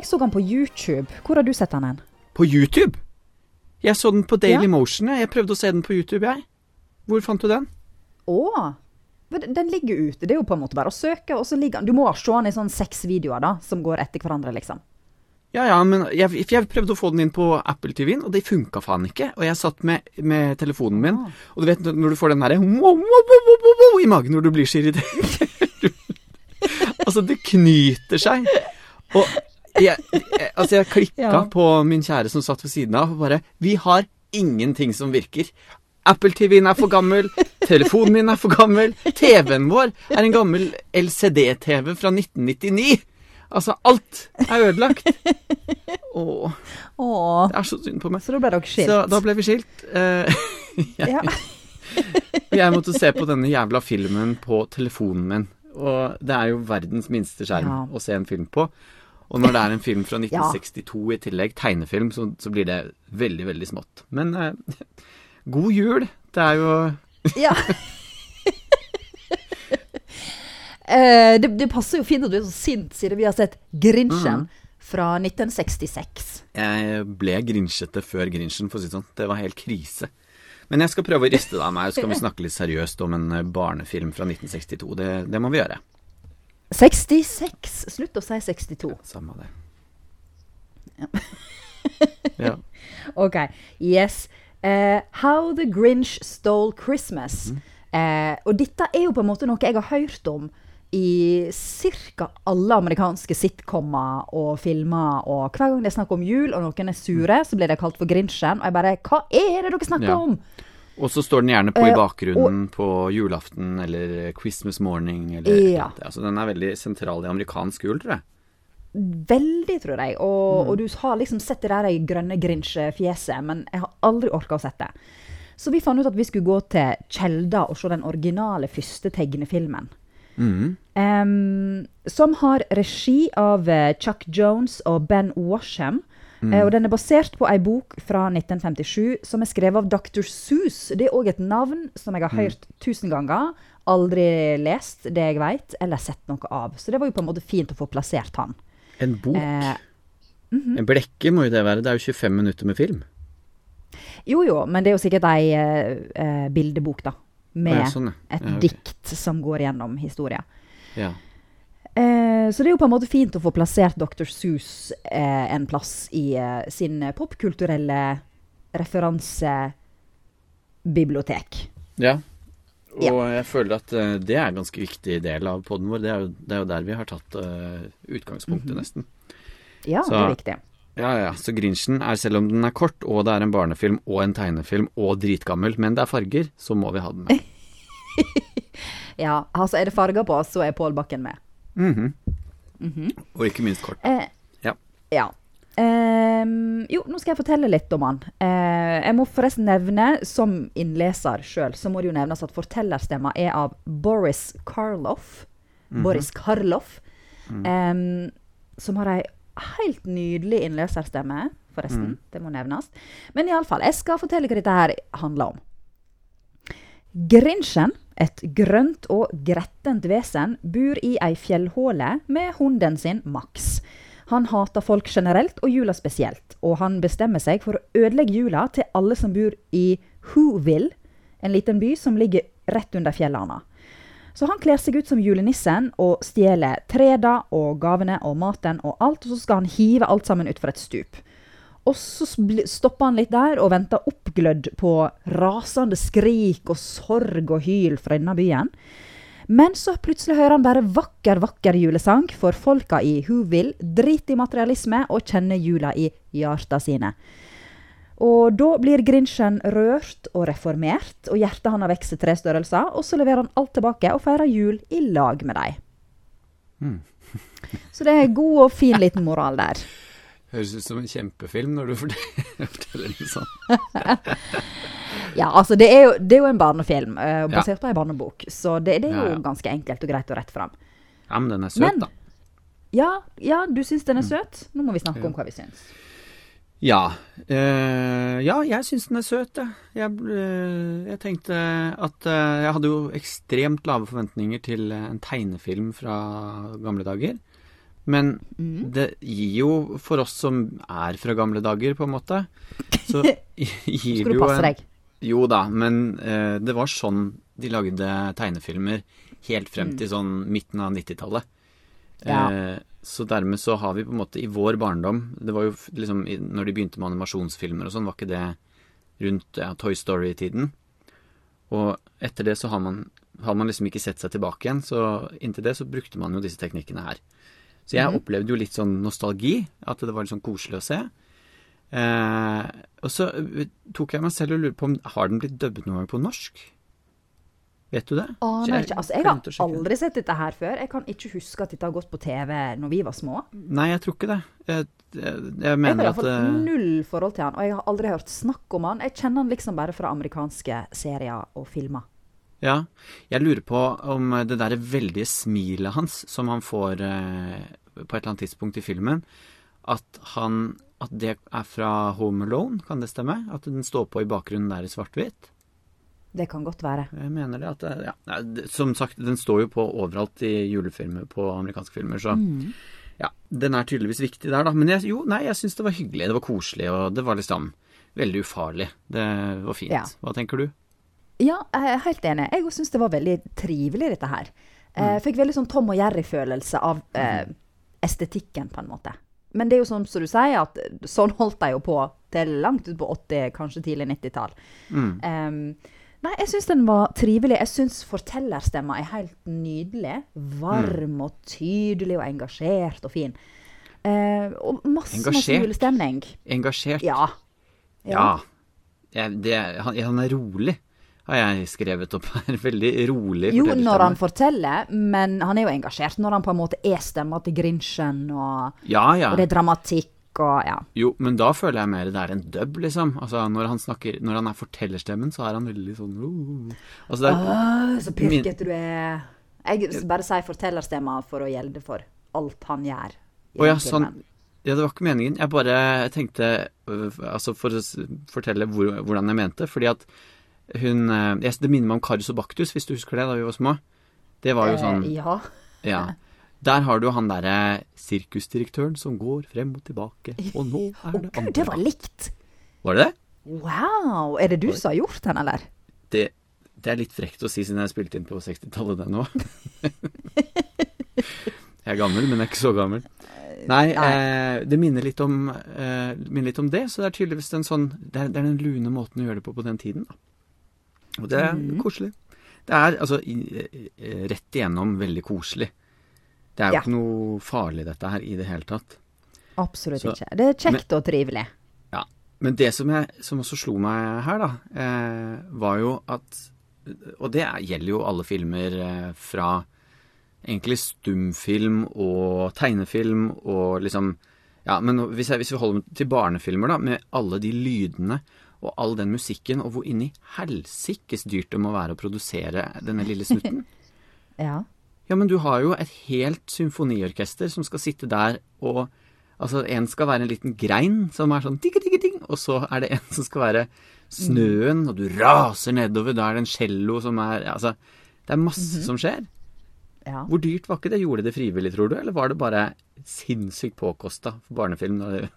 jeg så den på YouTube. Hvor har du sett den hen? På YouTube? Jeg så den på Daily Ja. Motion. Jeg. prøvde å se den på YouTube, jeg. Hvor fant du den? Å! Den ligger ute. Det er jo på en måte bare å søke, og så ligger den Du må se den i sånn seks videoer, da, som går etter hverandre, liksom. Ja, ja, men jeg, jeg prøvde å få den inn på Apple TV-en, og det funka faen ikke. Og jeg satt med, med telefonen min, Ah. og du vet når du får den wow, i magen når du blir så irritert Altså, det knyter seg. Og jeg, jeg, altså, jeg klikka Ja. på min kjære som satt ved siden av, og bare Vi har ingenting som virker. Apple TV-en er for gammel, telefonen min er for gammel, TV-en vår er en gammel LCD-TV fra 1999. Altså, alt er ødelagt. Åh, Åh. det er så synd på meg. Så da ble dere skilt. Så da ble vi skilt. Eh, ja. jeg måtte se på denne jævla filmen på telefonen min. Og det er jo verdens minste skjerm Ja. å se en film på. Og når det er en film fra 1962 i tillegg, tegnefilm, så, så blir det veldig, veldig smått. Men eh, god jul. Det er jo ja. Eh, det, det passer jo fint at du er så sint, siden vi har sett Grinchen fra 1966. Jeg ble grinsjete før Grinchen, for å si det sånn. Det var helt krise. Men jeg skal prøve å riste det av meg, og så kan vi snakke litt seriøst om en eh, barnefilm fra 1962. Det, det må vi gjøre. 66. Slutt å si 62. Samme det. Ja. Ok, yes. Uh, How the Grinch Stole Christmas. Eh, og dette er jo på en måte noe jeg har hørt om i ca. alle amerikanske sitcomer og filmer. Og hver gang det er snakk om jul, og noen er sure, så blir det kalt for Grinchen. Og jeg bare Hva er det dere snakker Ja. om? Og så står den gjerne på i Eh, bakgrunnen på julaften eller Christmas morning eller eller Ja. annet. Altså, den er veldig sentral i amerikansk jul, tror jeg. Veldig, tror jeg. Og, og du har liksom sett det der i grønne Grinch-fjeset, men jeg har aldri orka å sette det. Så vi fant ut at vi skulle gå til Kjelda og se den originale første tegnefilmen. Mm. Um, som har regi av eh, Chuck Jones og Ben Washam. Eh, og den er basert på ei bok fra 1957 som er skrevet av Dr. Seuss. Det er òg et navn som jeg har hørt tusen ganger. Aldri lest det jeg veit, eller sett noe av. Så det var jo på en måte fint å få plassert han. En bok. Eh, En blekke må jo det være. Det er jo 25 minutter med film. jo jo, men det er jo sikkert ei eh, eh, bildebok, da. Med ja, sånn, ja. et Ja, ok. dikt som går gjennom historia. Ja. Eh, så det er jo på en måte fint å få plassert Dr. Seuss eh, en plass i eh, sin popkulturelle referansebibliotek. ja. Og Ja. jeg føler at eh, det er en ganske viktig del av poden vår. Det er, jo, det er jo der vi har tatt uh, utgangspunktet, nesten. Ja, Så- det er viktig. Ja, ja. Så Grinchen er, selv om den er kort, og det er en barnefilm og en tegnefilm og dritgammel, men det er farger, så må vi ha den med. Ja, altså Er det farger på, så er Pål Bakken med. Mhm. Og ikke minst kort. Eh, Ja. ja. Eh, jo, nå skal jeg fortelle litt om han. Eh, jeg må forresten nevne, som innleser sjøl, så må det jo nevnes at fortellerstemma er av Boris Karloff. Boris Karloff. Ehm, som har ei helt nydelig innleserstemme, forresten. Det må nevnes. Men iallfall, jeg skal fortelle hva dette her handler om. Grinchen, et grønt og grettent vesen, bor i ei fjellhåle med hunden sin Max. Han hater folk generelt, og jula spesielt. Og han bestemmer seg for å ødelegge jula til alle som bor i Whoville, en liten by som ligger rett under fjellene. Så han kler seg ut som julenissen og stjeler treda og gavene og maten og alt, og så skal han hive alt sammen utfor et stup. Og så stoppa han litt der og venter oppglødd på rasende skrik og sorg og hyl fra denne byen. Men så plutselig hører han bare vakker, vakker julesang, for folka i Whoville driter i materialisme og kjenner jula i hjarta sine. Og da blir Grinchen rørt og reformert, og hjertet han har vokst tre størrelser, og så leverer han alt tilbake og feirer jul i lag med dem. Så det er god og fin liten moral der. Høres ut som en kjempefilm når du forteller, det sånn. Ja, altså det er jo, det er jo en barnefilm, Ja. basert på en barnebok, så det, det er jo Ja, ja. ganske enkelt og greit og rett fram. Ja, men den er søt, Men- da. Ja, ja, du syns den er søt? Nå må vi snakke om hva vi syns. Ja. Uh, ja, jeg syns den er søt, jeg. Eh, jeg tenkte at uh, Jeg hadde jo ekstremt lave forventninger til en tegnefilm fra gamle dager. Men Mm. det gir jo, for oss som er fra gamle dager, på en måte, så gir det du jo en? Jo da, men eh, det var sånn de lagde tegnefilmer helt frem til sånn midten av 90-tallet. Mm. Ja. Eh, så dermed så har vi på en måte i vår barndom Det var jo liksom Når de begynte med animasjonsfilmer og sånn, var ikke det rundt ja, Toy Story-tiden? Og etter det så har man, har man liksom ikke sett seg tilbake igjen, så inntil det så brukte man jo disse teknikkene her. Så jeg mm. opplevde jo litt sånn nostalgi, at det var litt sånn koselig å se. Eh, og så eh, tok jeg meg selv og lurte på om har den blitt dubbet noen gang på norsk? Vet du det? Aner ikke. Altså, jeg har aldri sett dette her før. Jeg kan ikke huske at dette har gått på TV når vi var små. Nei, jeg tror ikke det. Jeg, jeg, jeg Jeg har mener at eh, null forhold til han, og jeg har aldri hørt snakk om han. Jeg kjenner han liksom bare fra amerikanske serier og filmer. Ja. Jeg lurer på om det derre veldige smilet hans som han får eh, på et eller annet tidspunkt i filmen, at han At det er fra Home Alone, kan det stemme? At den står på i bakgrunnen der i svart-hvitt? Det kan godt være. Jeg mener det at ja. Som sagt, den står jo på overalt i julefilmer på amerikanske filmer, så Mm. ja. Den er tydeligvis viktig der, da. Men jeg, jo, nei, jeg syns det var hyggelig, det var koselig, og det var liksom veldig ufarlig. Det var fint. Ja. Hva tenker du? Ja, jeg er helt enig. Jeg syns det var veldig trivelig, dette her. Mm. Eh, fikk veldig sånn Tom og Jerry-følelse av eh, estetikken, på en måte. Men det er jo sånn som du sier, at sånn holdt de jo på til langt ut på 80-, kanskje tidlig 90-tall. Mm. Um, nei, jeg syns den var trivelig. Jeg syns fortellerstemma er helt nydelig. Varm Mm. og tydelig og engasjert og fin. Uh, og masse, masse Engasjert? julestemning. Engasjert? Ja. Ja. ja. det, han, han er rolig, har jeg skrevet opp her. Veldig rolig Jo, når han forteller, men han er jo engasjert når han på en måte er stemma til Grinchen, og, Ja, ja. og det er dramatikk og ja. Jo, men da føler jeg mer det er en dub, liksom. Altså, når han snakker Når han er fortellerstemmen, så er han veldig sånn uh. Altså, det er Åh, så Min- du er. Jeg bare sier fortellerstemma for å gjelde for alt han gjør. Å ja, sånn. Ja, det var ikke meningen. Jeg bare tenkte øh, Altså, for å fortelle hvor, hvordan jeg mente. Fordi at hun øh, jeg, Det minner meg om Karius og Baktus, hvis du husker det, da vi var små. Det var jo sånn Eh, ja. Ja. Der har du han derre sirkusdirektøren som går frem og tilbake, og nå er det gud, det var likt! Var det det? Wow! Er det du som har gjort den, eller? det? Det er litt frekt å si siden jeg spilte inn på 60-tallet, det nå. jeg er gammel, men jeg er ikke så gammel. Nei, Nei. eh, det minner litt, om, eh, minner litt om det, så det er tydeligvis en sånn Det er, det er den lune måten å gjøre det på på den tiden, da. Og det er Mm. koselig. Det er altså i, eh, rett igjennom veldig koselig. Det er jo Ja. ikke noe farlig, dette her, i det hele tatt. Absolutt Så- ikke. Det er kjekt og trivelig. Ja, men det som, jeg, som også slo meg her, da, eh, var jo at Og det er- gjelder jo alle filmer eh, fra egentlig stumfilm og tegnefilm og liksom Ja, men hvis, jeg, hvis vi holder til barnefilmer, da, med alle de lydene og all den musikken, og hvor inni helsikes dyrt det må være å produsere denne lille snutten. Ja. Ja, men du har jo et helt symfoniorkester som skal sitte der og Altså, en skal være en liten grein som er sånn digg, digg, digg, og så er det en som skal være snøen, og du raser nedover, da er det en cello som er Altså, det er masse som skjer. ja. Hvor dyrt var ikke det? Gjorde det frivillig, tror du, eller var det bare sinnssykt påkosta for barnefilm da det-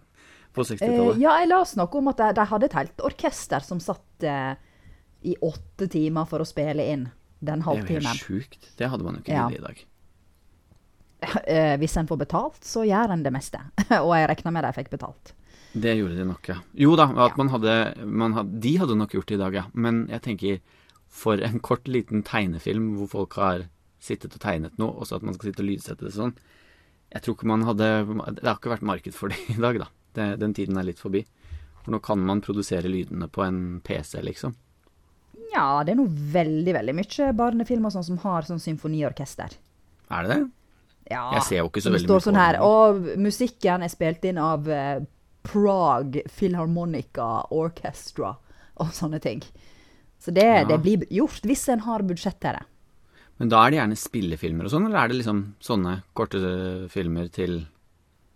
på Eh, 60-tallet? ja, jeg las noe om at de, de hadde et helt orkester som satt eh, i åtte timer for å spille inn den det er jo helt sjukt. Det hadde man jo ikke Ja. i dag. Eh, hvis en får betalt, så gjør en det meste. og jeg regner med de fikk betalt. Det gjorde de nok, ja. Jo da, at Ja. man hadde, man hadde De hadde nok gjort det i dag, ja. Men jeg tenker for en kort, liten tegnefilm hvor folk har sittet og tegnet noe, og så at man skal sitte og lydsette det sånn Jeg tror ikke man hadde Det har ikke vært marked for det i dag, da. Det, den tiden er litt forbi. For nå kan man produsere lydene på en PC, liksom. Ja, det er nå veldig, veldig mye barnefilmer sånn som har sånn symfoniorkester. Er det det? Ja. Jeg ser jo ikke så veldig står på sånn her. Og musikken er spilt inn av eh, Prague Philharmonica Orchestra og sånne ting. Så det, Ja. det blir gjort hvis en har budsjett til det. Men da er det gjerne spillefilmer og sånn, eller er det liksom sånne korte filmer til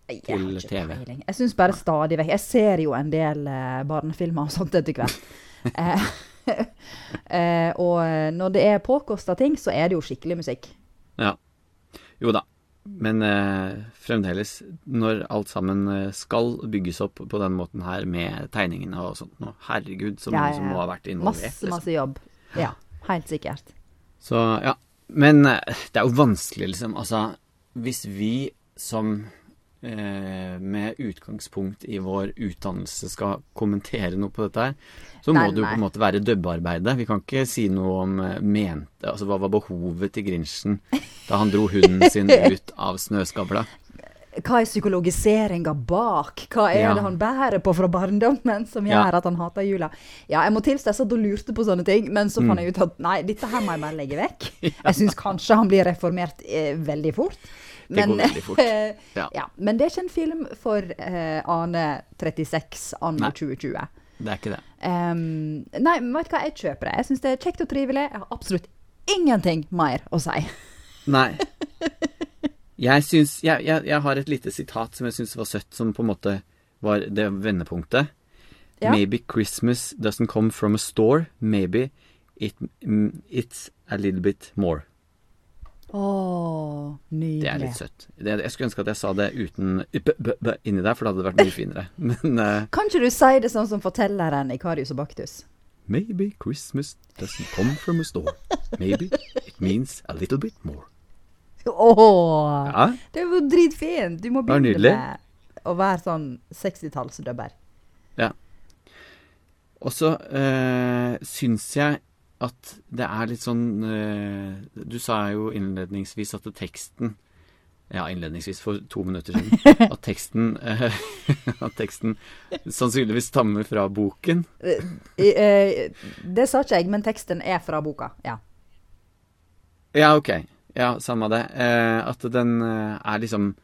Til TV. peiling. Jeg syns bare stadig vekk Jeg ser jo en del uh, barnefilmer og sånt etter hvert. uh, og når det er påkosta ting, så er det jo skikkelig musikk. Ja. Jo da. Men fremdeles, når alt sammen skal bygges opp på den måten her med tegningene og sånt nå, herregud, så Ja, mange ja, som må ha vært involvert. Masse, liksom. masse jobb. Ja, helt sikkert. Så ja. Men det er jo vanskelig, liksom. Altså, hvis vi som med utgangspunkt i vår utdannelse skal kommentere noe på dette her, så må Nei, det jo på en måte være dubbearbeidet. Vi kan ikke si noe om eh, mente Altså hva var behovet til Grinchen da han dro hunden sin ut av snøskavla? Hva er psykologiseringa bak? Hva er Ja. det han bærer på fra barndommen som Ja. gjør at han hater jula? Ja, jeg må tilstå jeg satt og lurte på sånne ting, men så Mm. fant jeg ut at nei, dette her må jeg bare legge vekk. Jeg syns kanskje han blir reformert eh, veldig fort. Det går veldig fort. Ja. ja, men det er ikke en film for uh, Ane 36 anno Nei. 2020. Det er ikke det. Um, nei, men vet du hva, jeg kjøper det. Jeg syns det er kjekt og trivelig. Jeg har absolutt ingenting mer å si. Nei. Jeg syns jeg, jeg, jeg har et lite sitat som jeg syns var søtt, som på en måte var det vendepunktet. Ja. Maybe Christmas doesn't come from a store. Maybe it, mm, it's a little bit more. Å, nydelig. Det er litt søtt. Det, jeg skulle ønske at jeg sa det uten b, b, b inni der, for det hadde vært mye finere. Men uh, Kan ikke du si det sånn som fortelleren i Karius og Baktus? Maybe Christmas doesn't come from a store. Maybe it means a little bit more. Åh, Ja, det er jo dritfint. Du må begynne med å være sånn 60-tallsdubber. Og så øh, syns jeg at det er litt sånn øh, Du sa jo innledningsvis at teksten Ja, innledningsvis for to minutter siden. At teksten, øh, at teksten sannsynligvis stammer fra boken. Eh, det sa ikke jeg, men teksten er fra boka. Ja. Ja, ok. Ja, samme det. Eh, at den er liksom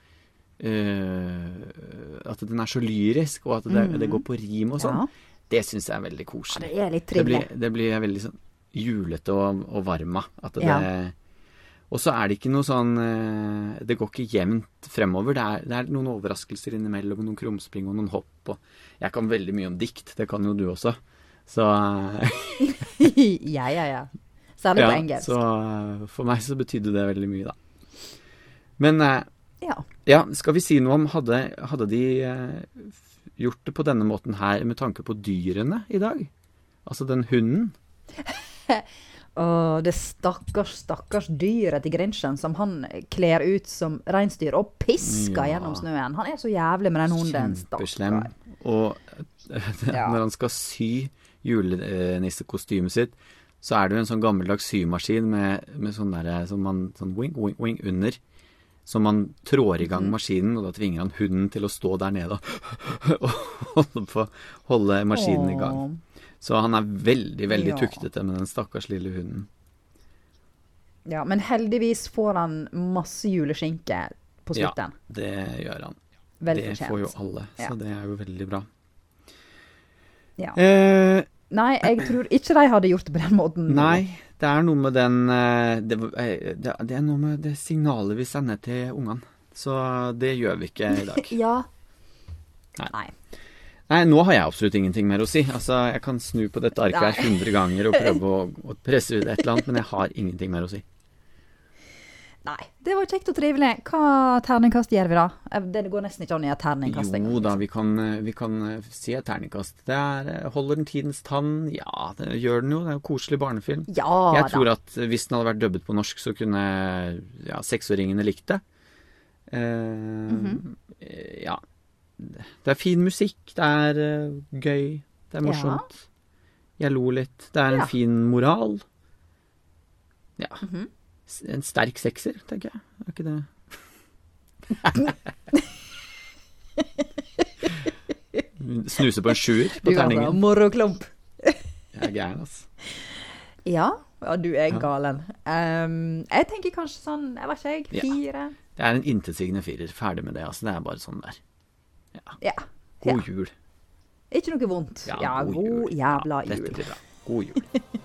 At den er så lyrisk, og at det, det går på rim og sånn. Det syns jeg er veldig koselig. Ja. Det er litt Det blir, det blir jeg veldig sånn julete og, og varma. At det, Ja. Og så er det ikke noe sånn eh, Det går ikke jevnt fremover. Det er, det er noen overraskelser innimellom, noen krumspring og noen hopp. Og jeg kan veldig mye om dikt. Det kan jo du også. Så, ja, ja, ja. Særlig ja, på engelsk. så eh, for meg så betydde det veldig mye, da. Men eh, Ja. ja, skal vi si noe om Hadde, hadde de gjort det på denne måten her med tanke på dyrene i dag? Altså den hunden? Og det stakkars, stakkars dyret til Grinchen som han kler ut som reinsdyr og pisker Ja. gjennom snøen. Han er så jævlig med den hunden. Kjempeslem. Og Ja. når han skal sy julenissekostymet sitt, så er det jo en sånn gammeldags symaskin med, med sånn derre som man Sånn wing, wing, wing under. Så man trår i Mhm. gang maskinen, og da tvinger han hunden til å stå der nede og holde, på, holde maskinen i gang. Så han er veldig, veldig Ja. tuktete med den stakkars lille hunden. Ja, men heldigvis får han masse juleskinke på slutten. Ja. Det gjør han. Vel det får jo alle, så Ja. det er jo veldig bra. Ja. Eh, Nei, jeg tror ikke de hadde gjort det på den måten. Nei, det er noe med den eh, det, eh, det, det er noe med det signalet vi sender til ungene. Så det gjør vi ikke i dag. Ja. Nei. Nei. Nei, nå har jeg absolutt ingenting mer å si. Altså, Jeg kan snu på dette arket her 100 ganger og prøve å, å presse ut et eller annet, men jeg har ingenting mer å si. Nei. Det var kjekt og trivelig. Hva terningkast gjør vi da? Eh, Det går nesten ikke an i gjøre terningkast. Jo da, vi kan, eh, vi kan eh, si et terningkast. Det er Holder den tidens tann? Ja, det gjør den jo. Det er jo koselig barnefilm. Ja Jeg da. tror at hvis den hadde vært dubbet på norsk, så kunne ja, seksåringene likt det. Uh, mm -hmm. Ja. Det er fin musikk, det er eh, gøy, det er morsomt. Jeg lo litt. Det er en Ja. fin moral. Ja. Mm -hmm. En sterk sekser, tenker jeg. Er ikke det Snuse på en sjuer på Du terningen. moroklump. Jeg er gæren, altså. Ja, og du er Ja. galen. Um, jeg tenker kanskje sånn, jeg vet ikke jeg, Ja. fire? Det er en intetsigende firer. Ferdig med det, altså. Det er bare sånn der. Ja. God jul. Ikke noe vondt. Ja, god, jul. jævla jul. God jul.